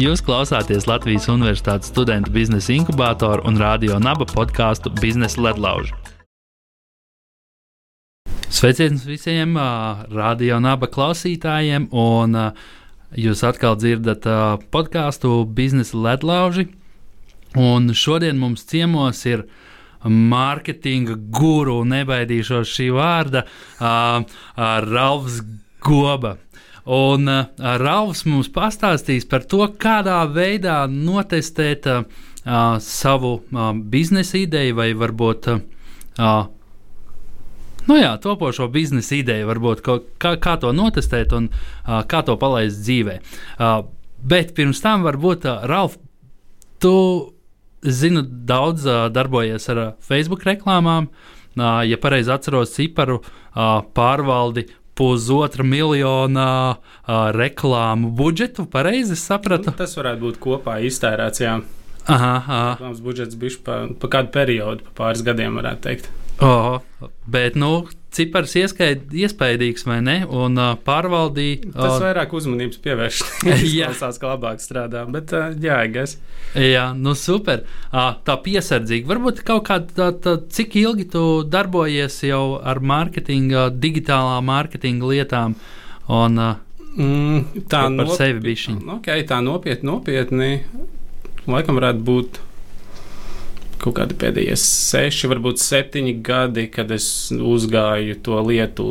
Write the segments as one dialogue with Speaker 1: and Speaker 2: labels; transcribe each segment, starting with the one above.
Speaker 1: Jūs klausāties Latvijas Universitātes studentu biznesa inkubātoru un radio naba podkāstu Biznesa ledlauži. Sveiciens visiem uh, radio naba klausītājiem, un uh, jūs atkal dzirdat uh, podkāstu Biznesa ledlauži. Un šodien mums ciemos ir mārketinga guru, nebaidīšos šī vārda, uh, uh, Ralfs Goba. Un uh, Rāvs mums pastāstīs par to, kādā veidā notestēt uh, savu uh, biznesa ideju vai varbūt. Uh, Nu jā, topošo biznesa ideju, varbūt kā, kā to notestēt un uh, kā to palaist dzīvē. Uh, bet pirms tam, varbūt, uh, Ralf, tu zinu, daudz uh, darbojies ar uh, Facebook reklāmām. Uh, ja pareizi atceros ciparu, uh, pārvaldi pusotra miljona uh, reklāmu budžetu. Pareizi sapratu?
Speaker 2: Nu, tas varētu būt kopā iztērēts. Jā.
Speaker 1: Aha, aha.
Speaker 2: Mums budžets bija pa, pa kādu periodu, pa pāris gadiem, varētu teikt.
Speaker 1: Oh, bet, nu, cipars iespaidīgs vai ne? Un uh, pārvaldīja.
Speaker 2: Uh, Tas vairāk uzmanības pievērš. Jā, tas kā labāk strādā, bet uh, jāiegais.
Speaker 1: Jā, nu super. Uh, tā piesardzīgi. Varbūt kaut kādā, tā, tā, cik ilgi tu darbojies jau ar mārketinga, digitālā mārketinga lietām? Un, uh,
Speaker 2: mm, tā
Speaker 1: bija šī.
Speaker 2: Okay, tā nopietni, nopietni. Laikam varētu būt kaut kādi pēdējie seši, varbūt septiņi gadi, kad es uzgāju to lietu,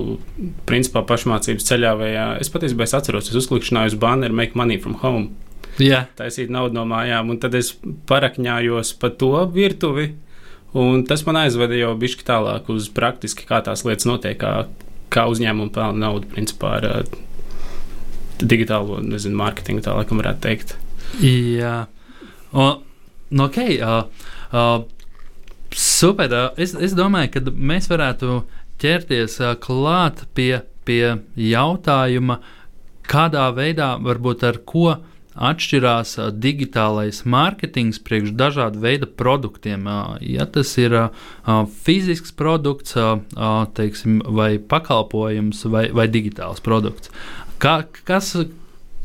Speaker 2: principā pašmācības ceļā. Vai, es patiesībā es atceros, es uzklikšķināju uz banneru Make Money from Home.
Speaker 1: Jā.
Speaker 2: Taisīt naudu no mājām, un tad es parakņājos pa to virtuvi. Un tas man aizveda jau bišķi tālāk uz praktiski, kā tās lietas notiek, kā, kā uzņēmumi pelna naudu, principā ar uh, digitālo, nezinu, mārketingu, tā laikam varētu teikt.
Speaker 1: Jā, un, nu, ok. Uh, Uh, super. Es, es domāju, ka mēs varētu ķerties uh, klāt pie, pie jautājuma, kādā veidā, varbūt ar ko atšķirās uh, digitālais mārketings priekš dažādu veidu produktiem. Uh, ja tas ir uh, fizisks produkts, teiksim, vai pakalpojums, vai, vai digitāls produkts. Kā, kas,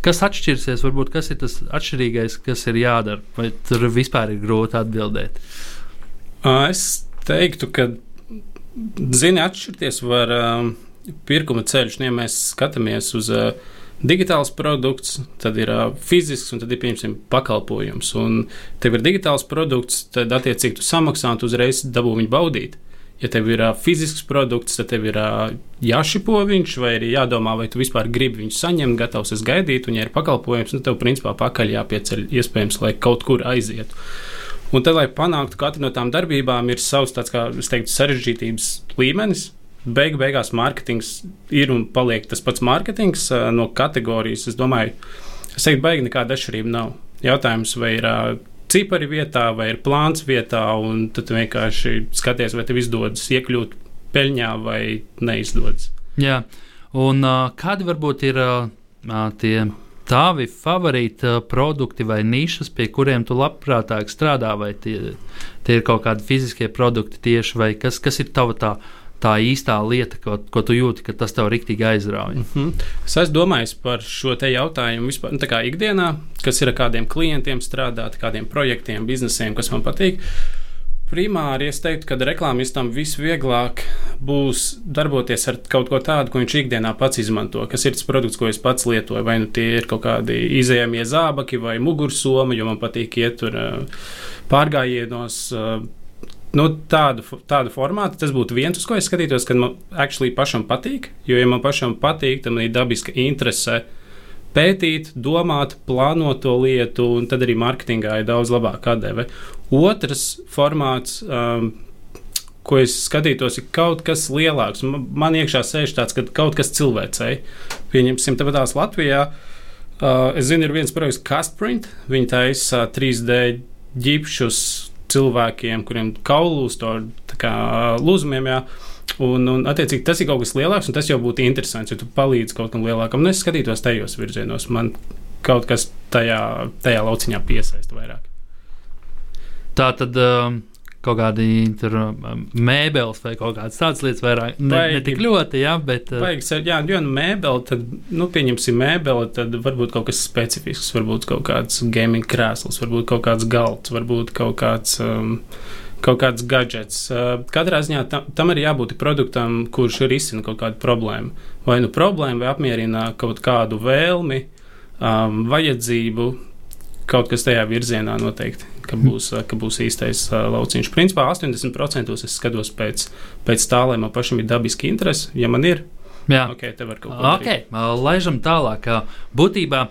Speaker 1: Kas atšķirsies, varbūt kas ir tas atšķirīgais, kas ir jādara, vai tur vispār ir grūti atbildēt?
Speaker 2: Es teiktu, ka zini, atšķirties var pirkuma ceļš, nu, ja mēs skatāmies uz digitāls produkts, tad ir uh, fizisks un tad ir pieņemsim pakalpojums. Un tev ir digitāls produkts, tad attiecīgi tu samaksā un tu uzreiz dabū viņu baudīt. Ja tev ir uh, fizisks produkts, tad tev ir uh, jāšipo viņš, vai arī jādomā, vai tu vispār gribi viņu saņemt, gatavs es gaidīt, un ja ir pakalpojums, nu tev principā pakaļ jāpieceļ iespējams, lai kaut kur aizietu. Un tad, lai panāktu katru no tām darbībām, ir savs tāds, kā es teiktu, sarežģītības līmenis. Beigu beigās mārketings ir un paliek tas pats mārketings uh, no kategorijas. Es domāju, es teiktu, baigi nekāda atšķirība nav. Jautājums, vai ir uh, cipari vietā vai ir plāns vietā, un tad vienkārši skaties, vai tev izdodas iekļūt peļņā vai neizdodas.
Speaker 1: Jā, un kādi varbūt ir tie tavi favorīti produkti vai nišas, pie kuriem tu labprātāk strādā, vai tie, tie ir kaut kādi fiziskie produkti tieši, vai kas, kas ir tava tā tā īstā lieta, ko, ko tu jūti, ka tas tev rīktīgi aizrauja? Mm
Speaker 2: -hmm. Es esmu domājis par šo te jautājumu vispār, nu, ikdienā, kas ir ar kādiem klientiem strādāt, kādiem projektiem, biznesiem, kas man patīk. Primāri es teiktu, ka reklāmistam visvieglāk būs darboties ar kaut ko tādu, ko viņš ikdienā pats izmanto, kas ir tas produkts, ko es pats lietoju. Vai nu tie ir kaut kādi izējamie zābaki vai mugursoma, jo man patīk iet tur pārgājienos nu, tādu, tādu formātu tas būtu viens, uz ko es skatītos, kad man actually pašam patīk. Jo, ja man pašam patīk, tad man ir dabiska interese pētīt, domāt, plānot to lietu, un tad arī mārketingā ir daudz labāka atdeve. Otrs formāts. Um, ko es skatītos, ir kaut kas lielāks. Man iekšā sēž tāds, ka kaut kas cilvēcēji. Pieņemsim, tāpat tās Latvijā. Uh, es zinu, ir viens projekts, Castprint. Viņi taisa uh, 3D ģipšus cilvēkiem, kuriem kaulus to lūzumiem. Jā. Un, un, attiecīgi, tas ir kaut kas lielāks, un tas jau būtu interesants, ja tu palīdzi kaut kam lielākam. Un es skatītos tajos virzienos, man kaut kas tajā, tajā lauciņā piesaista vairāk.
Speaker 1: Tā tad, um, kaut kādi tur, um, mēbeles vai kaut kādas tādas lietas, vairāk ne, ne tik ļoti, jā, bet. Uh,
Speaker 2: Vajag, jā, jo nu mēbele, tad, nu, pieņemsim mēbele, tad varbūt kaut kas specifisks, varbūt kaut kāds gaming krēsls, varbūt kaut kāds galds, varbūt kaut kāds. Um, kaut kāds gadgets. Uh, katrā ziņā tam, tam ir jābūt produktam, kurš risina kaut kādu problēmu. Vai nu problēmu, vai apmierina kaut kādu vēlmi, um, vajadzību, kaut kas tajā virzienā noteikti, ka būs, ka būs īstais lauciņš. Principā 80% es skatos pēc, pēc tā, lai man pašam ir dabiski interesi. Ja man ir,
Speaker 1: Jā,
Speaker 2: ok, te var kaut ko
Speaker 1: okay. Laižam tālāk. Būtībā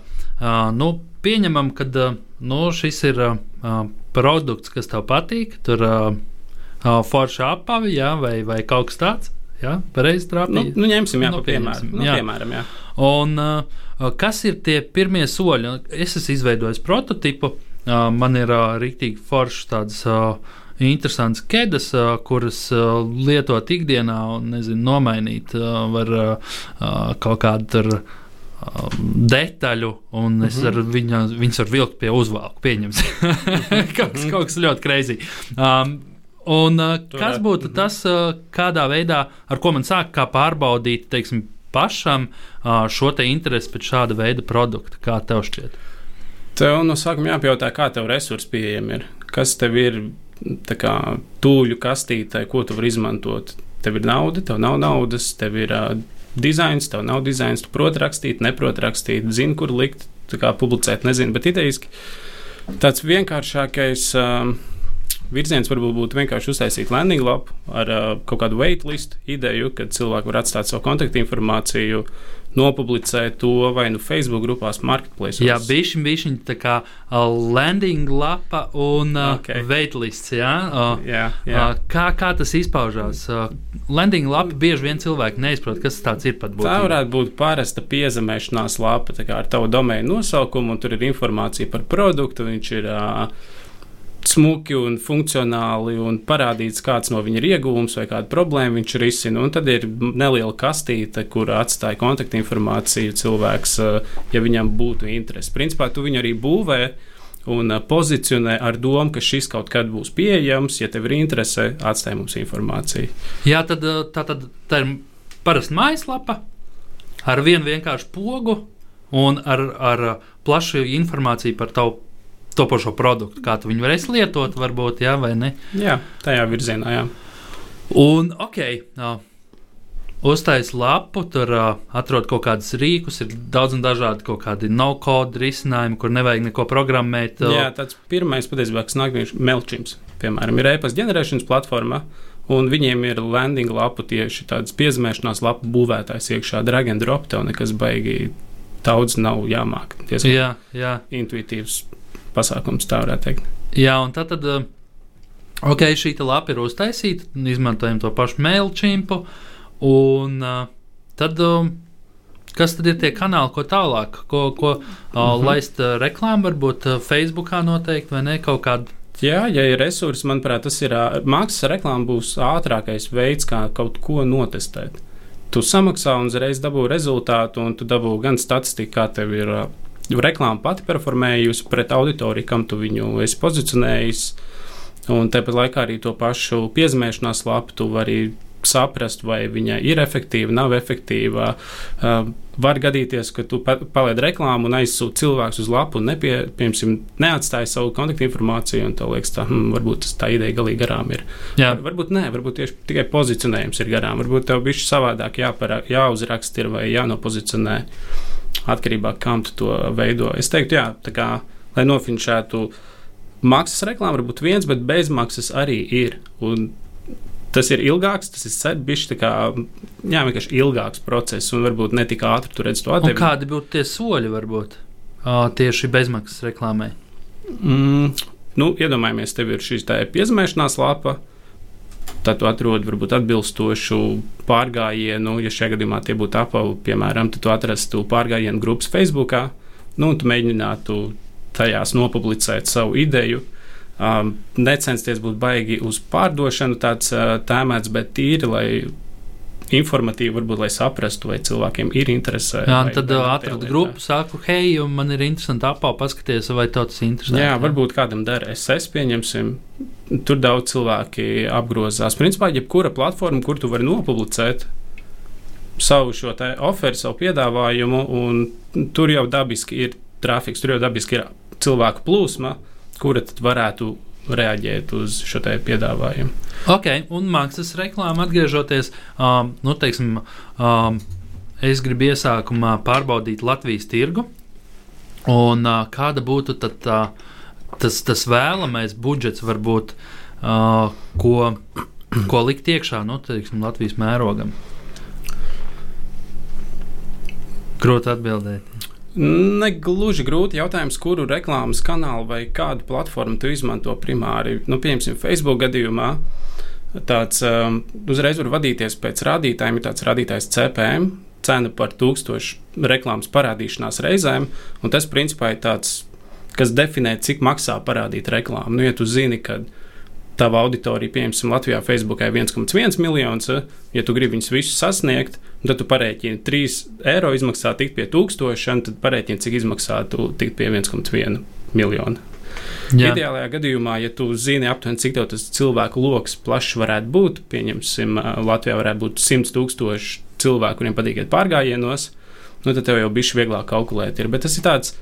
Speaker 1: nu, pieņemam, ka nu, šis ir produkts, kas tev patīk. Tur forša apavi jā, vai, vai kaut kas tāds. Jā, pareizi trāpīt.
Speaker 2: Nu, nu, ņemsim, jā, nu, piemēram. Nu, piemēram jā.
Speaker 1: Un, uh, kas ir tie pirmie soļi? Es esmu izveidojis prototipu. Uh, man ir uh, rīktīgi foršs tāds. Interesants ķēdes, kuras lietot ikdienā un nezinu, nomainīt var kaut kādu tur detaļu, un es mm -hmm. ar viņa, viņas varu vilkt pie uzvalku. Pieņemts. kaut, kas, kaut kas ļoti kreizī. Um, un, uh, kas būtu mhm. tas, uh, kādā veidā, ar ko man sāk pārbaudīt, teiksim, pašam šo te interesi pēc šāda veida produkta? Kā tev šķiet?
Speaker 2: Tev no sākuma jāpajautā, kā tev resursi pieejami ir. Kas tev ir kā, tūļu kastītē, ko tu vari izmantot? Tev ir nauda, tev nav naudas, tev ir uh, dizains, tev nav dizains, tu proti rakstīt, neproti rakstīt, zini, kur likt, kā publicēt, nezinu, bet idejiski tāds vienkāršākais. Uh, virziens varbūt būtu vienkārši uztaisīt landing lapu ar uh, kaut kādu waitlist ideju, kad cilvēki var atstāt savu kontaktinformāciju, nopublicēt to vai nu Facebook grupās, marketplace.
Speaker 1: Jā, bišķi, bišķi tā kā uh, landing lapa un uh, okay. waitlists. Jā? Uh,
Speaker 2: jā, jā.
Speaker 1: Uh, kā, kā tas izpaužās? Uh, landing lapa bieži vien cilvēki neizprot, kas tas ir pat būtībā.
Speaker 2: Tā varētu būt parasta piezemēšanās lapa ar tavu domēnu nosaukumu, un tur ir informācija par produktu. Viņš ir uh, smuki un funkcionāli un parādīts, kāds no viņa ir iegūms vai kāda problēma viņš risina. Un tad ir neliela kastīte, kur atstāja kontaktinformāciju cilvēks, eh, ja viņam būtu interese. Principā tu viņu arī būvē un eh, pozicionē ar domu, ka šis kaut kad būs pieejams. Ja tev ir interese, atstāj mums informāciju.
Speaker 1: Jā, tad eh, tā, tad, tā ir parasta mājaslapa ar vienu vienkāršu pogu un ar, ar plašu informāciju par tavu topošo produktu, kā tu viņu varēsi lietot, varbūt, jā, vai ne?
Speaker 2: Jā, tajā virzienā, jā.
Speaker 1: Un, ok, uh, uztais lapu, tur uh, atrod kaut kādus rīkus, ir daudz un dažādi kaut kādi no-code risinājumi, kur nevajag neko programmēt.
Speaker 2: Uh. Jā, tāds pirmais patiesībā, kas nāk, ir Melčims, piemēram, ir e-pasta ģenerēšanas platforma. Un viņiem ir landing lapu tieši tādas piezīmēšanās lapu būvētājs iekšā, drag and drop, tev nekas baigi daudz nav jāmāk.
Speaker 1: Diezgan jā, jā.
Speaker 2: Intuitīvs pasākums, tā varētu teikt.
Speaker 1: Jā, un tad, tad eh, ok, šī lapa ir uztaisīta, izmantojam to pašu mailčimpu, un uh, tad. Uh, Kas tad ir tie kanāli, ko tālāk, ko, ko uh, mm -hmm. laist uh, reklāmu, varbūt Facebookā noteikti vai ne kaut kādu
Speaker 2: Jā, ja ir resursi, manuprāt, tas ir mākslas reklāma, būs ātrākais veids, kā kaut ko notestēt. Tu samaksā un uzreiz dabū rezultātu, un tu dabū gan statistiku, kā tev ir reklāma pati performējusi pret auditoriju, kam tu viņu esi pozicionējis. Un tāpat laikā arī to pašu piezīmēšanās lapu tu vari saprast, vai viņa ir efektīva, nav efektīva. Uh, var gadīties, ka tu palaidi reklāmu un aizsūti cilvēku uz lapu un nepie, piemēram, neatstāji savu kontaktinformāciju. Un tev liekas, tā, hmm, varbūt tā ideja galīgi garām ir. Jā. Var, varbūt nē, varbūt tieši tikai pozicionējums ir garām. Varbūt tev bija savādāk jāparā, jāuzraksta vai jānopozicionē atkarībā no kā tu to veido. Es teiktu, jā, tā kā lai nofinšētu maksas reklāmu, varbūt viens, bet bezmaksas arī ir. Un tas ir ilgāks, tas ir bijis tā kā jā, vienkārši ilgāks process, un varbūt ne tik ātri tur redz to atdevi.
Speaker 1: Kādi būtu tie soļi, varbūt tieši bezmaksas reklāmai?
Speaker 2: Mm, nu, iedomājamies, tev ir šī piezīmēšanās lapa tad tu atrodi varbūt atbilstošu pārgājienu. Ja šajā gadījumā tie būtu apavi, piemēram, tad tu atrastu pārgājienu grupas Facebook, nu, un tu mēģinātu tajās nopublicēt savu ideju. Um, necensties būt baigi uz pārdošanu, tāds uh, tēmēts, bet tīri, lai informatīvi, varbūt, lai saprastu, vai cilvēkiem ir interese.
Speaker 1: Jā,
Speaker 2: vai,
Speaker 1: tad
Speaker 2: vai
Speaker 1: atradu grupu, saku, hei, man ir interesanti apā, paskaties, vai tas interesē.
Speaker 2: Jā, varbūt kādam der SS, pieņemsim. Tur daudz cilvēki apgrozās. Principā, jebkura platforma, kur tu vari nopublicēt savu šo oferu, savu piedāvājumu, un tur jau dabiski ir trafiks, tur jau dabiski ir cilvēku plūsma, kura tad varētu reaģēt uz šo piedāvājumu.
Speaker 1: Ok, un mākslas reklāmā atgriežoties, um, nu, teiksim, um, es gribu iesākumā pārbaudīt Latvijas tirgu. Un uh, kāda būtu tad, uh, tas, tas vēlamais budžets, varbūt, uh, ko, ko likt iekšā nu, teiksim, Latvijas mērogam? Grūti atbildēt.
Speaker 2: Negluži grūti jautājums, kuru reklāmas kanālu vai kādu platformu tu izmanto primāri. Nu, piemēram, Facebook gadījumā tāds um, uzreiz var vadīties pēc rādītājiem, ir tāds rādītājs CPM, cena par tūkstošu reklāmas parādīšanās reizēm, un tas principā ir tāds, kas definē, cik maksā parādīt reklāmu. Nu, ja tu zini, ka tava auditorija, piemēram, Latvijā, Facebookā ir 1,1 miljonus, ja tu gribi viņus visus sasniegt, Tad tu parēķini 3 eiro izmaksā tikt pie 1000, tad parēķini, cik izmaksātu tikt pie 1,1 miljona. Jā. Ideālajā gadījumā, ja tu zini aptuveni, cik tas cilvēku lokus plašs varētu būt, pieņemsim, Latvijā varētu būt 100 tūkstoši cilvēku, kuriem patīk iet pārgājienos, nu, tad tev jau bija vieglāk kalkulēt. Ir. Bet tas ir tāds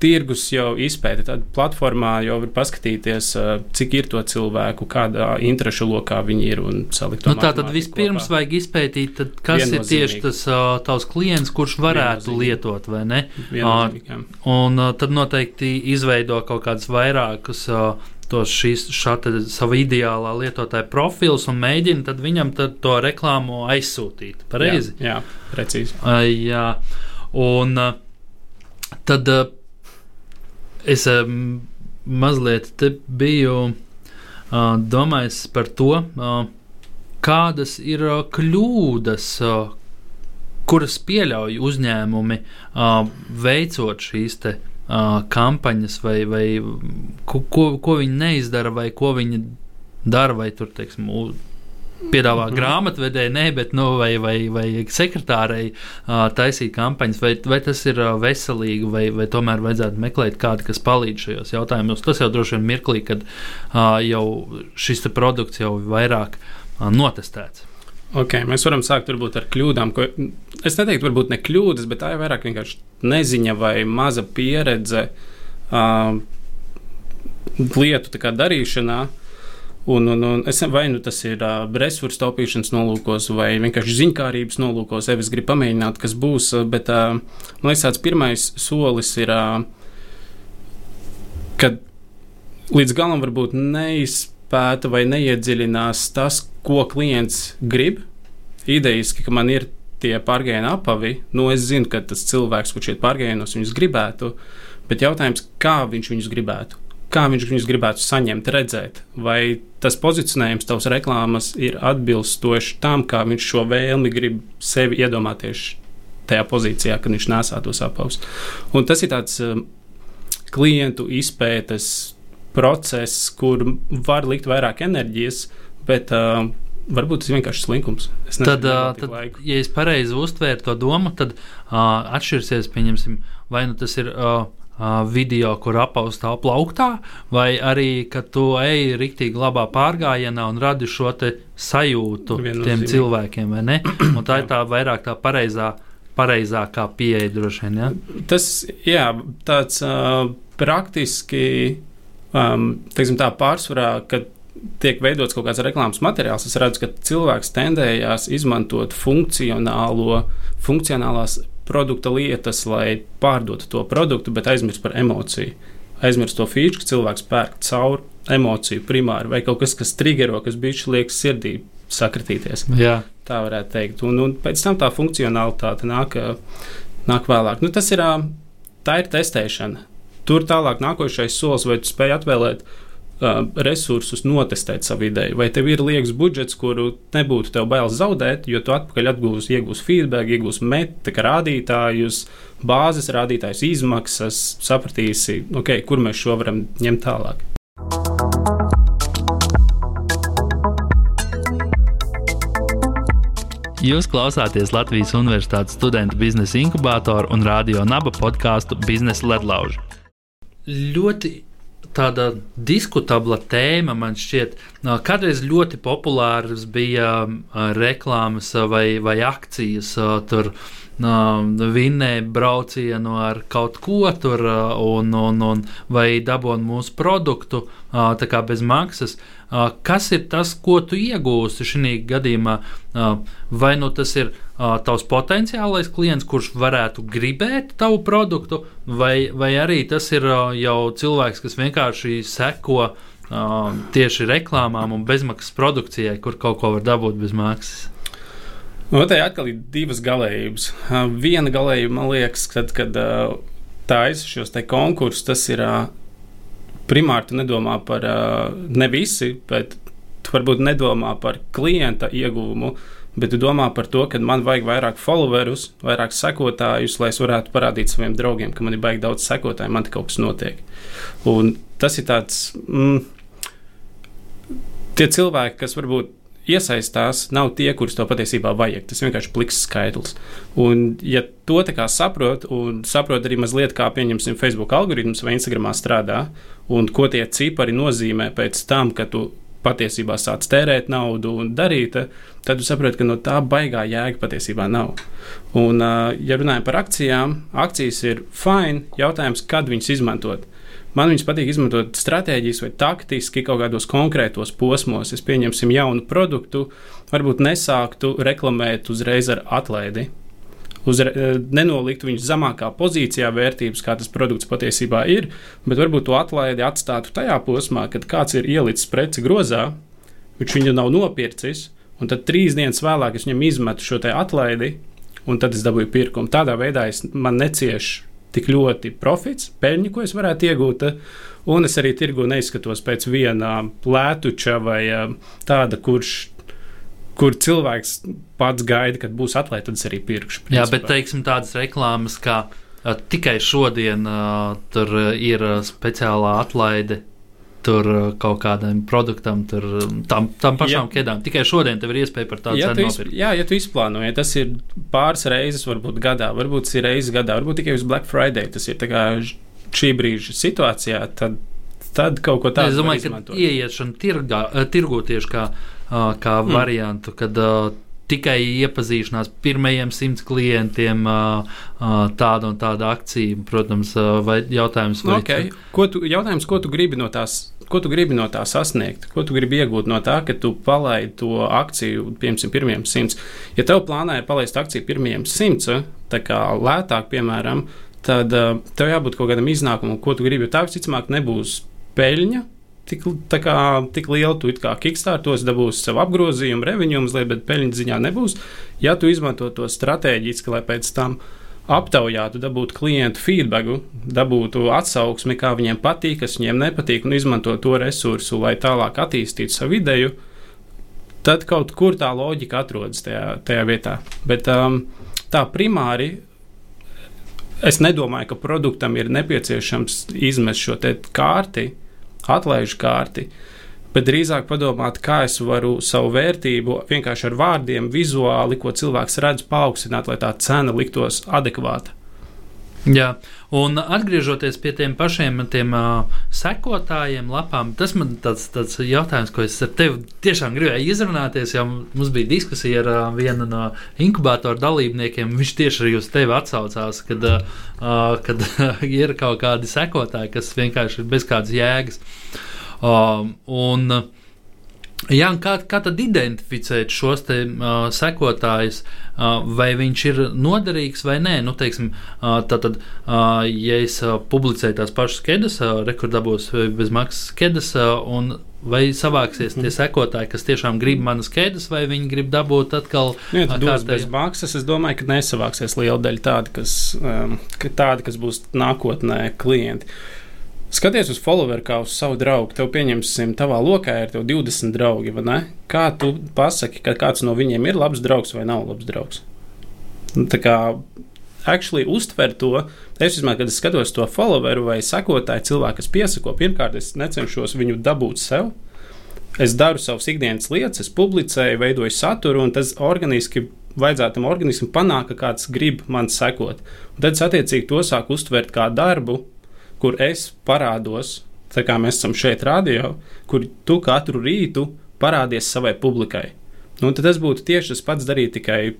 Speaker 2: tirgus jau izpēta. Tad platformā jau var paskatīties, cik ir to cilvēku, kādā interešu lokā viņi ir un salikt to.
Speaker 1: Nu, tā tad vispirms kopā. vajag izpētīt, tad, kas ir tieši tas tavs klients, kurš varētu lietot, vai ne? Un tad noteikti izveido kaut kādus vairākus. Uh, tos šīs sava ideālā lietotāja profils un mēģina viņam to reklāmu aizsūtīt. Pareizi?
Speaker 2: Jā, jā precīzi.
Speaker 1: Uh, jā. Un uh, tad uh, es um, mazliet biju uh, domājis par to, uh, kādas ir uh, kļūdas, uh, kuras pieļauj uzņēmumi uh, veicot šīs te, uh, kampaņas, vai, vai ko, ko, ko viņi neizdara, vai ko viņi dara, vai tur, teiksim, piedāvā mm -hmm. grāmatvedēji, ne, bet nu, vai, vai, vai sekretārei uh, taisīt kampaņas, vai, vai tas ir uh, veselīgi, vai, vai tomēr vajadzētu meklēt kādu, kas palīdz šajos jautājumos. Tas jau droši vien mirklī, kad uh, jau šis produkts jau ir vairāk uh, notestēts.
Speaker 2: Okay, mēs varam sākt varbūt, ar kļūdām. Ko, es neteiktu, varbūt ne kļūdas, bet tā ir vairāk vienkārši neziņa vai maza pieredze uh, lietu darīšanā. Un, un, un es vai nu tas ir uh, resursu taupīšanas nolūkos, vai vienkārši ziņkārības nolūkos, ja es gribu pamēģināt, kas būs. Bet uh, man liekas, tāds pirmais solis ir, uh, kad līdz galam varbūt neizpēta vai neiedziļinās tas, ko klients grib. Idejiski, ka man ir tie pārgājienu apavi, nu es zinu, ka tas cilvēks, kurš iet pārgājienos, viņus gribētu, bet jautājums, kā viņš viņus gribētu kā viņš viņus gribētu saņemt, redzēt, vai tas pozicionējums tavs reklāmas ir atbilstošs tam, kā viņš šo vēlmi grib sevi iedomāties tajā pozīcijā, kad viņš nesā tos apavus. Un tas ir tāds um, klientu izpētes process, kur var likt vairāk enerģijas, bet uh, varbūt tas ir vienkārši slinkums.
Speaker 1: Nezinu, tad, uh, tad laiku. ja es pareizi uztvēru to domu, tad uh, atšķirsies, pieņemsim, vai nu tas ir. Uh, video, kur apaustā plauktā, vai arī, ka tu ej rīktīgi labā pārgājienā un radi šo sajūtu tiem cilvēkiem, vai ne? Un tā ir tā vairāk tā pareizā, pareizākā pieeja droši vien. Ja?
Speaker 2: Tas, jā, tāds uh, praktiski, um, teiksim tā pārsvarā, kad tiek veidots kaut kāds reklāmas materiāls, es redzu, ka cilvēks tendējās izmantot funkcionālo, funkcionālās produkta lietas, lai pārdotu to produktu, bet aizmirst par emociju. Aizmirst to feature, ka cilvēks pērk caur emociju primāri vai kaut kas, kas triggero, kas bijuši liekas sirdī sakritīties.
Speaker 1: Jā.
Speaker 2: Tā varētu teikt. Un, un pēc tam tā funkcionalitāte nāk, nāk vēlāk. Nu, tas ir, tā ir testēšana. Tur tālāk nākošais solis, vai tu spēj atvēlēt resursus notestēt savu ideju. Vai tev ir liekas budžets, kuru nebūtu tev bailes zaudēt, jo tu atpakaļ atgūsi, iegūsi feedback, iegūsi metrika rādītājus, bāzes rādītājus, izmaksas, sapratīsi, okay, kur mēs šo varam ņemt tālāk.
Speaker 1: Jūs klausāties Latvijas Universitātes studentu biznesa inkubātoru un radio naba podkāstu biznesa ledlauži. Ļoti tāda diskutabla tēma man šķiet. Kādreiz ļoti populāras bija reklāmas vai, vai akcijas. Tur vinnēja braucienu ar kaut ko tur, un, un, un, vai dabūna mūsu produktu bez maksas. Kas ir tas, ko tu iegūsi šajā gadījumā? Vai nu tas ir tavs potenciālais klients, kurš varētu gribēt tavu produktu, vai, vai arī tas ir jau cilvēks, kas vienkārši seko tieši reklāmām un bezmaksas produkcijai, kur kaut ko var dabūt bez maksas?
Speaker 2: Nu, tā atkal ir divas galējības. Viena galējība, man liekas, kad, kad taisa šos konkursus, tas ir primāri nedomā par ne visi, bet tu varbūt nedomā par klienta ieguvumu. Bet tu domā par to, ka man vajag vairāk followerus, vairāk sekotājus, lai es varētu parādīt saviem draugiem, ka man ir baigi daudz sekotāju, man te kaut kas notiek. Un tas ir tāds, mm, tie cilvēki, kas varbūt iesaistās, nav tie, kurus to patiesībā vajag. Tas vienkārši pliks skaitlis. Un, ja to tā kā saprot, un saprot arī mazliet, kā pieņemsim Facebook algoritmus vai Instagramā strādā, un ko tie cipari nozīmē pēc tam, kad tu patiesībā sāc tērēt naudu un darīt, tad tu saproti, ka no tā baigā jēga patiesībā nav. Un, ja runājam par akcijām, akcijas ir fine, jautājums, kad viņas izmantot. Man viņas patīk izmantot stratēģijas vai taktiski kaut kādos konkrētos posmos. Es pieņemsim jaunu produktu, varbūt nesāktu reklamēt uzreiz ar atlaidi. Uzre, eh, nenolikt viņu zemākā pozīcijā, vērtības, kā tas produkts patiesībā ir, bet varbūt to atlaidi atstātu tajā posmā, kad kāds ir ielicis preci grozā, viņš viņu nav nopircis, un tad trīs dienas vēlāk es viņam izmetu šo atlaidi, un tad es dabūju pirkumu. Tādā veidā es neciešu tik ļoti profits, peļņa, ko es varētu iegūt. Un es arī tirgu neizskatos pēc viena plētuča vai tāda, kurš. Kur cilvēks pats gaida, kad būs atlaists, tad es arī pirkšu.
Speaker 1: Principā. Jā, bet teiksim, tādas reklāmas, kā uh, tikai šodien uh, tur ir speciālā atlaide tur uh, kaut kādam produktam, tur, um, tam, tam pašām ja, ķēdām. Tikai šodien tev ir iespēja par tādu
Speaker 2: ja
Speaker 1: cenu nopirkt.
Speaker 2: Jā, ja tu izplānoji, tas ir pāris reizes, varbūt gadā, varbūt ir reizes gadā, varbūt tikai uz Black Friday. Tas ir šī brīža situācijā, tad, tad kaut ko tādu.
Speaker 1: Es domāju, ka ieiešana tirgā, eh, tirgu tieši kā, eh, kā mm. variantu, kad tikai iepazīšanās pirmajiem simts klientiem, tāda un tāda akcija, protams, vai jautājums, vai
Speaker 2: okay. ko tu, jautājums, ko tu gribi no tās ko tu gribi no tā sasniegt, ko tu gribi iegūt no tā, ka tu palaidi to akciju, piemēram, pirmiem simts. Ja tev plānā ir palaist akciju pirmiem simts, tā kā lētāk, piemēram, tad tev jābūt kaut kādam iznākumam, ko tu gribi. Tā visticamāk nebūs peļņa. Tik, kā, tik liela tu kā kickstartos, dabūsi savu apgrozījumu, revenue mazliet, bet peļņas ziņā nebūs. Ja tu izmanto to stratēģiski, lai pēc tam aptaujātu, dabūtu klientu feedbacku, dabūtu atsauksmi, kā viņiem patīk, kas viņiem nepatīk, un izmantot to resursu, lai tālāk attīstītu savu ideju, tad kaut kur tā loģika atrodas tajā, tajā vietā. Bet um, tā primāri. Es nedomāju, ka produktam ir nepieciešams izmest šo kārti, atlaižu kārti. Bet drīzāk padomāt, kā es varu savu vērtību vienkārši ar vārdiem, vizuāli, ko cilvēks redz, paaugstināt, lai tā cena liktos adekvāta.
Speaker 1: Jā, un atgriežoties pie tiem pašiem tiem, uh, sekotājiem, lapām, tas man tāds, tāds jautājums, ko es ar tevi tiešām gribēju izrunāties. Jau mums bija diskusija ar uh, vienu no inkubātora dalībniekiem. Viņš tieši arī uz tevi atsaucās, kad, uh, kad ir kaut kādi sekotāji, kas vienkārši ir bez kādas jēgas. Uh, un, Jā, kā, kā tad identificēt šos te, uh, sekotājus, uh, vai viņš ir noderīgs vai nē? Nu, teiksim, uh, tātad, uh, ja es uh, publicēju tās pašas skedas, uh, rekordabos bez maksas skedas, uh, un vai savāksies tie sekotāji, kas tiešām grib manas skedas, vai viņi grib dabūt atkal
Speaker 2: nu, uh, tādu bez maksas, es domāju, ka nesavāksies liela daļa tādi, kas, um, tādi, kas būs nākotnē klienti. Uh, Skaties uz followeru kā uz savu draugu. Tev pieņemsim, tavā lokā ir 20 draugi? Kā tu pasaki, ka kāds no viņiem ir labs draugs vai nav labs draugs? Nu, tā kā actually uztver to, es vismaz, kad es skatos to followeru vai sekotāju cilvēku, kas piesako, pirmkārt, es necenšos viņu dabūt sev. Es daru savas ikdienas lietas, es publicēju, veidoju saturu, un tas organiski vajadzētu tam organismam panākt, ka kāds grib man sekot. Un tad es attiecīgi to sāku uztvert kā darbu, kur es parādos, tā kā mēs esam šeit, radio, kur tu katru rītu parādies savai publikai. Nu, tad tas būtu tieši tas pats darīt tikai,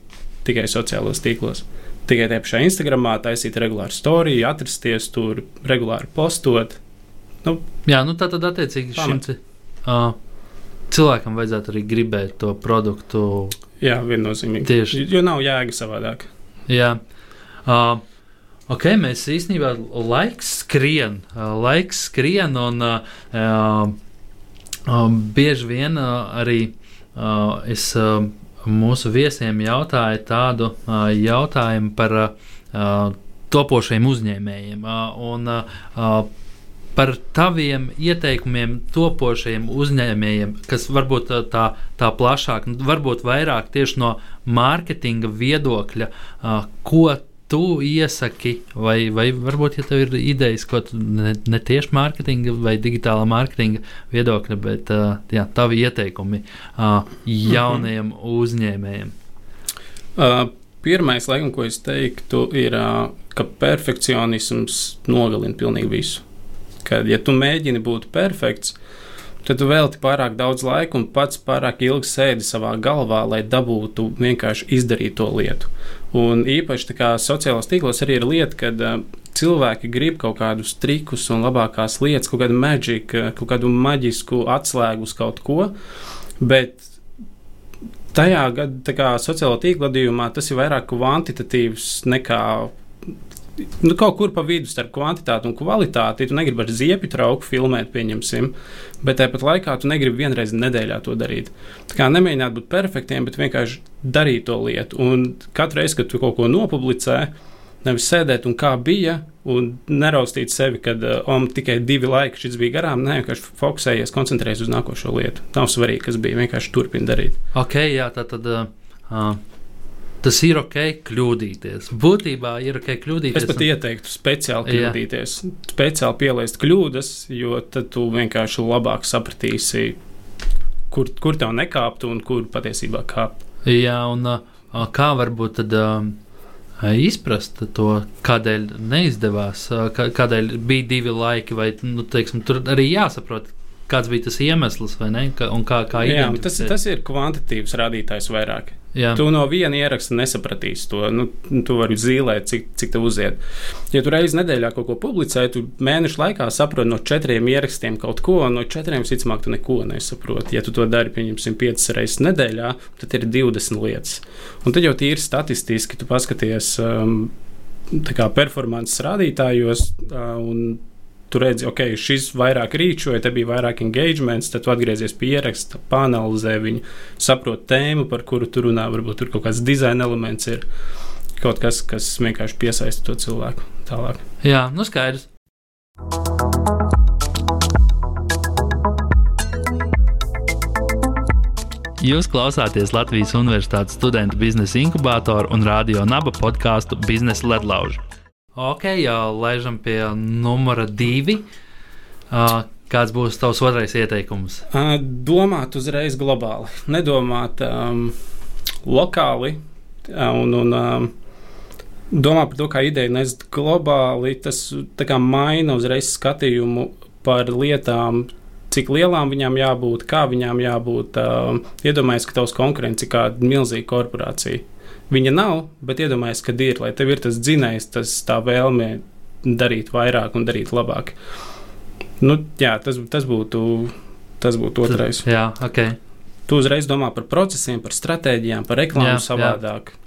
Speaker 2: tikai sociālajos tīklos. Tikai tajā pašā Instagramā taisīt regulāru storiju, atrasties tur, regulāri postot.
Speaker 1: Nu, Jā, nu tā tad attiecīgi pamat. šim uh, cilvēkam vajadzētu arī gribēt to produktu.
Speaker 2: Jā, viennozīmīgi. Tieši. Jo nav jēga savādāk.
Speaker 1: Jā. Uh, Ok, mēs īstenībā laiks skrien, laiks skrien un uh, uh, bieži vien uh, arī uh, es mūsu viesiem jautāju tādu jautājumu par topošiem uzņēmējiem. Un, par taviem ieteikumiem topošiem uzņēmējiem, kas varbūt tā, tā plašāk, varbūt vairāk tieši no mārketinga viedokļa, ko tu iesaki, vai, vai varbūt, ja tev ir idejas, ko tu ne, ne tieši mārketinga vai digitālā mārketinga viedokļa, bet uh, jā, tavi ieteikumi uh, jaunajiem mhm. uzņēmējiem?
Speaker 2: Uh, pirmais, laikam, ko es teiktu, ir, uh, ka perfekcionisms nogalina pilnīgi visu. Kad, ja tu mēģini būt perfekts, tad tu velti pārāk daudz laika un pats pārāk ilgi sēdi savā galvā, lai dabūtu vienkārši izdarīt to lietu. Un īpaši sociālajos tīklos arī ir lieta, kad uh, cilvēki grib kaut kādus trikus un labākās lietas, kaut kādu maģiku, kaut kādu maģisku atslēgu uz kaut ko. Bet tajā gadā, sociālo tīklu gadījumā, tas ir vairāk kvantitatīvs nekā nu, kaut kur pa vidu starp kvantitāti un kvalitāti. Tu negribi ar ziepju trauku filmēt, pieņemsim, bet tāpat laikā tu negribi vienreiz nedēļā to darīt. Tā kā nemēģināt būt perfektiem, bet vienkārši darīt to lietu. Un katru reizi, kad tu kaut ko nopublicē, nevis sēdēt un kā bija, un neraustīt sevi, kad um, tikai divi laiki šis bija garām. Nē, vienkārši fokusējies, koncentrējies uz nākošo lietu. Nav svarīgi, kas bija, vienkārši turpini darīt.
Speaker 1: Ok, jā, tā tad. Uh, Tas ir ok, kļūdīties. Būtībā ir ok, kļūdīties.
Speaker 2: Es pat un... ieteiktu speciāli kļūdīties, Jā. speciāli pielaist kļūdas, jo tad tu vienkārši labāk sapratīsi, kur, kur tev nekāpt un kur patiesībā kāpt.
Speaker 1: Jā, un kā varbūt tad. Um, izprast to, kādēļ neizdevās, kādēļ bija divi laiki, vai nu, teiksim, tur arī jāsaprot, kāds bija tas iemesls, vai ne? Ka, un kā, kā
Speaker 2: Jā, tas, tas ir kvantitīvs rādītājs vairāk. Jā. Tu no viena ieraksta nesapratīsi to. Nu, tu vari zīmēt, cik, cik tev uziet. Ja tu reizes nedēļā kaut ko publicē, tu mēnešu laikā saproti no četriem ierakstiem kaut ko, no četriem visticamāk, tu neko nesaproti. Ja tu to dari, pieņemsim, piecas reizes nedēļā, tad ir 20 lietas. Un tad jau tīri statistiski tu paskaties. Um, kā performances rādītājos, uh, un tu redzi, ok, šis vairāk rīčoja, te bija vairāk engagements, tad tu atgriezies pie ieraksta, panalizē viņu, saproti tēmu, par kuru tu runā, varbūt tur kaut kāds dizaina elements ir. Kaut kas, kas vienkārši piesaista to cilvēku tālāk.
Speaker 1: Jā, nu skaidrs. Jūs klausāties Latvijas Universitātes studentu biznesa inkubātoru un radio naba podkāstu Biznesa ledlaužu. Ok, jau laižam pie numura divi. Uh, kāds būs tavs otrais ieteikums?
Speaker 2: Uh, domāt uzreiz globāli, nedomāt um, lokāli un, un um, domāt par to, kā ideja nest globāli. Tas maina uzreiz skatījumu par lietām, cik lielām viņām jābūt, kā viņām jābūt. Um, iedomājieties, ka tavs konkurents ir kāda milzīga korporācija. Viņa nav, bet iedomājieties, ka ir, lai tev ir tas dzinējs, tas tā vēlme darīt vairāk un darīt labāk. Nu, jā, tas, tas, būtu, tas būtu otrais.
Speaker 1: Jā, ok.
Speaker 2: Tu uzreiz domā par procesiem, par stratēģijām, par reklāmu jā, savādāk. Jā.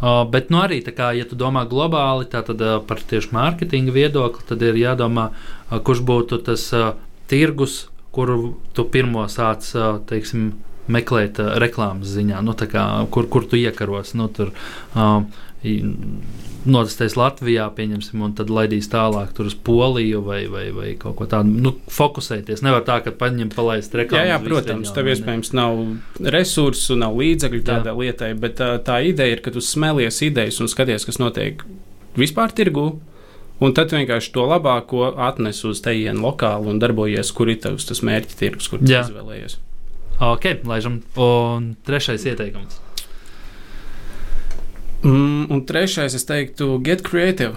Speaker 1: Uh, bet nu, arī, kā, ja tu domā globāli, tad uh, par tieši mārketinga viedokli, tad ir jādomā, uh, kurš būtu tas tirgus, kuru tu pirmo sāc, teiksim, meklēt uh, reklāmas ziņā, nu, kā, kur, kur tu iekaros. Nu, tur, uh, Notestēs Latvijā, pieņemsim, un tad laidīs tālāk uz Poliju vai, vai, vai kaut ko tādu. Nu, fokusēties. Nevar tā, ka paņemt, palaist reklāmu.
Speaker 2: Jā, jā protams, tev iespējams nav resursu, nav līdzekļu tādai lietai, bet tā, tā ideja ir, ka tu smelies idejas un skaties, kas notiek vispār tirgū. Un tad vienkārši to labāko atnes uz tejienu lokāli un darbojies, kur ir tavs tas mērķa tirgus, kur tu izvēlējies.
Speaker 1: Ok, laižam. Un trešais ieteikums.
Speaker 2: Mm, un trešais, es teiktu, get creative.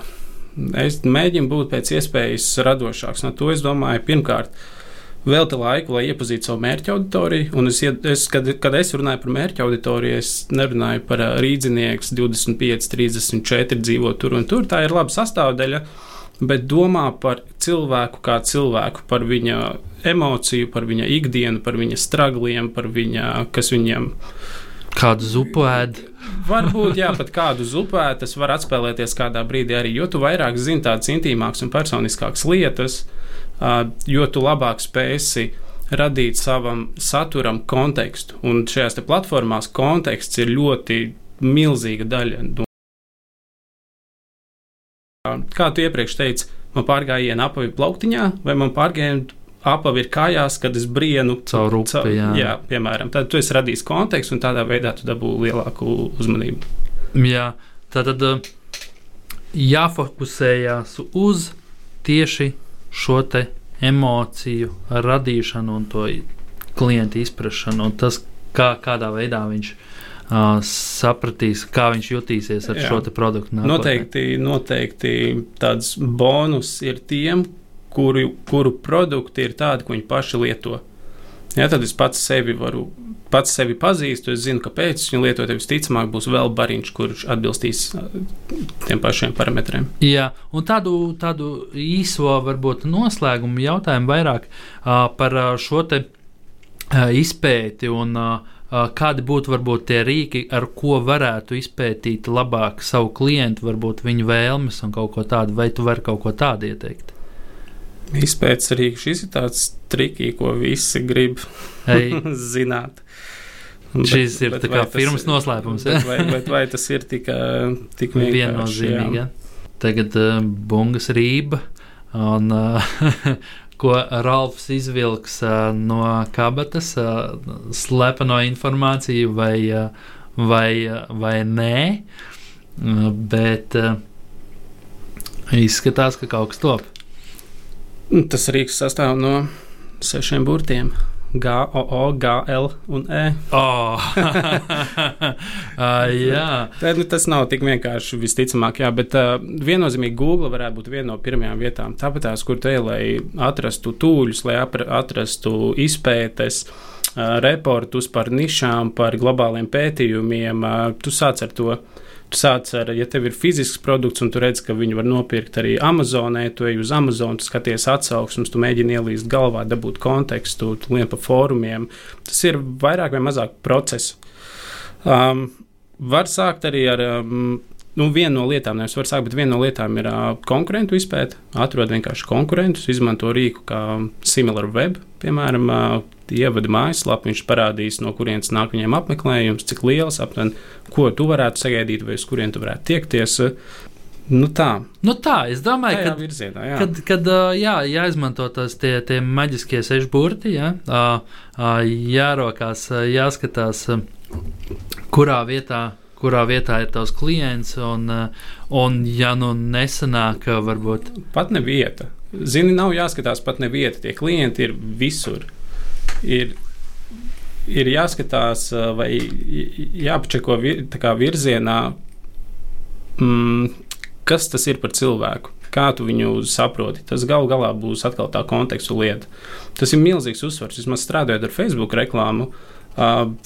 Speaker 2: Es mēģinu būt pēc iespējas radošāks. No to es domāju, pirmkārt, velta laiku, lai iepazītu savu mērķa auditoriju. Un es, es, kad, kad es runāju par mērķa auditoriju, es nerunāju par rīznieks 25, 34 dzīvo tur un tur. Tā ir laba sastāvdaļa. Bet domā par cilvēku kā cilvēku, par viņa emociju, par viņa ikdienu, par viņa stragliem, par viņa, kas viņam
Speaker 1: Kādu zupu ēd?
Speaker 2: Varbūt, jā, pat kādu zupu ēd, tas var atspēlēties kādā brīdī arī, jo tu vairāk zini tādas intīmākas un personiskākas lietas, jo tu labāk spēsi radīt savam saturam kontekstu. Un šajās platformās konteksts ir ļoti milzīga daļa. Kā tu iepriekš teici, man pārgājiena apavi plauktiņā, vai man pārgājiena apavi ir kājās, kad es brienu
Speaker 1: caur upi. Caur, jā.
Speaker 2: jā, piemēram, tad tu esi radījis kontekstu un tādā veidā tu dabū lielāku uzmanību.
Speaker 1: Jā, tā tad eh, jāfokusējās uz tieši šo te emociju radīšanu un to klientu izpratšanu un tas, kā, kādā veidā viņš uh, sapratīs, kā viņš jutīsies ar Jā. šo produktu. Nākotnē.
Speaker 2: Noteikti, noteikti tāds bonus ir tiem, kuru, kuru produkti ir tādi, ko viņi paši lieto. Ja, tad es pats sevi varu, pats sevi pazīstu, es zinu, kāpēc viņi lieto, tad visticamāk būs vēl bariņš, kurš atbilstīs tiem pašiem parametriem.
Speaker 1: Jā, un tādu, tādu īso, varbūt noslēgumu jautājumu vairāk uh, par uh, šo te uh, izpēti un uh, kādi būtu varbūt tie rīki, ar ko varētu izpētīt labāk savu klientu, varbūt viņu vēlmes un kaut ko tādu, vai tu vari kaut ko tādu ieteikt?
Speaker 2: Izpētes arī šis ir tāds trikī, ko visi grib zināt.
Speaker 1: Bet, Šis ir bet, kā firmas noslēpums.
Speaker 2: Bet, vai, bet vai tas ir tik, tik viennozīmīgi?
Speaker 1: Ja? Tagad uh, bungas rība un uh, ko Ralfs izvilks uh, no kabatas, uh, slepeno informāciju vai, uh, vai, uh, vai nē. Uh, bet uh, izskatās, ka kaut kas top.
Speaker 2: Tas rīks sastāv no sešiem burtiem. G, O, O, G, L un E.
Speaker 1: Oh. uh, jā,
Speaker 2: Tad, nu, tas nav tik vienkārši visticamāk, jā, bet uh, viennozīmīgi Google varētu būt viena no pirmajām vietām. Tāpat tās, kur te, lai atrastu tūļus, lai atrastu izpētes. Uh, reportus par nišām, par globāliem pētījumiem. Uh, tu sāc ar to tu sāc ar, ja tev ir fizisks produkts un tu redz, ka viņu var nopirkt arī Amazonē, tu ej uz Amazon, tu skaties atsauksmes, tu mēģini ielīst galvā, dabūt kontekstu, tu lien pa fórumiem. Tas ir vairāk vai mazāk process. Um, var sākt arī ar um, nu, viena no lietām, nevis var sākt, bet viena no lietām ir uh, konkurentu izpēte. Atrod vienkārši konkurentus, izmanto rīku kā SimilarWeb, piemēram, uh, ievada mājaslapu, viņš parādīs, no kurienes nāk viņiem apmeklējums, cik liels aptuveni, ko tu varētu sagaidīt, vai uz kurien tu varētu tiekties. Nu tā.
Speaker 1: Nu tā, es domāju,
Speaker 2: ka virzienā, jā.
Speaker 1: kad, kad jā, jāizmanto tās tie, tie maģiskie seši burti, jā, jārokās, jāskatās, kurā vietā kurā vietā ir tavs klients, un, un ja nu nesanāk, varbūt.
Speaker 2: Pat ne vieta. Zini, nav jāskatās pat ne vieta. Tie klienti ir visur ir, ir jāskatās vai jāpačeko vir, virzienā, mm, kas tas ir par cilvēku. Kā tu viņu saproti? Tas galu galā būs atkal tā kontekstu lieta. Tas ir milzīgs uzsvars. Vismaz strādājot ar Facebook reklāmu, uh,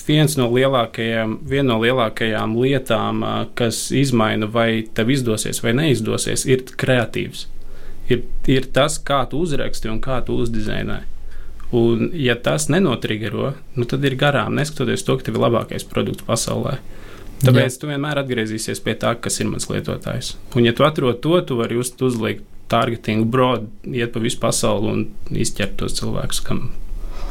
Speaker 2: viens no lielākajām, viena no lielākajām lietām, uh, kas izmaina, vai tev izdosies vai neizdosies, ir kreatīvs. Ir, ir tas, kā tu uzraksti un kā tu uzdizainē. Un, ja tas nenotrigero, nu, tad ir garām, neskatoties to, ka tev ir labākais produkts pasaulē. Tāpēc Jā. tu vienmēr atgriezīsies pie tā, kas ir mans lietotājs. Un, ja tu atrod to, tu vari uz, uzlikt targeting broad, iet pa visu pasauli un izķert tos cilvēkus, kam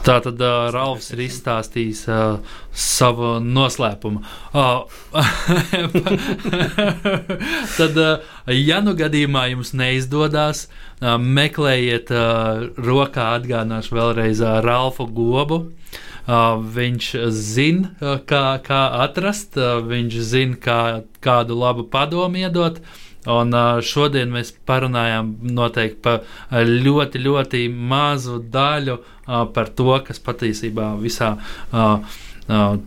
Speaker 1: Tā tad uh, Ralfs ir izstāstījis uh, savu noslēpumu. Uh, tad, uh, ja nu gadījumā jums neizdodas, uh, meklējiet uh, rokā, atgādināšu vēlreiz uh, Ralfu Gobu. Uh, viņš zina, uh, kā, kā atrast, uh, viņš zina, kā, kādu labu padomu iedot. Uh, Un šodien mēs parunājām noteikti par ļoti, ļoti mazu daļu par to, kas patiesībā visā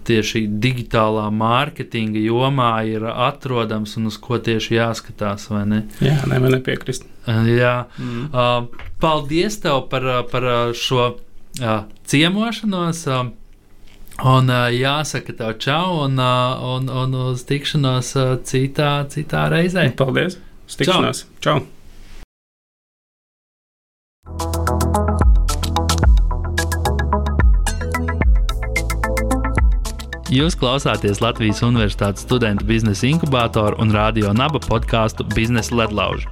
Speaker 1: tieši digitālā mārketinga jomā ir atrodams un uz ko tieši jāskatās.
Speaker 2: Jā, nevar nepiekrist.
Speaker 1: Jā. Mm. Paldies tev par, par šo ciemošanos. Un jāsaka tev čau un, un, un uz tikšanos citā, citā reizē.
Speaker 2: Paldies! Uz tikšanos! Čau! čau.
Speaker 1: Jūs klausāties Latvijas Universitātes studentu biznesa inkubātoru un radio naba podkāstu Biznesa ledlaužu.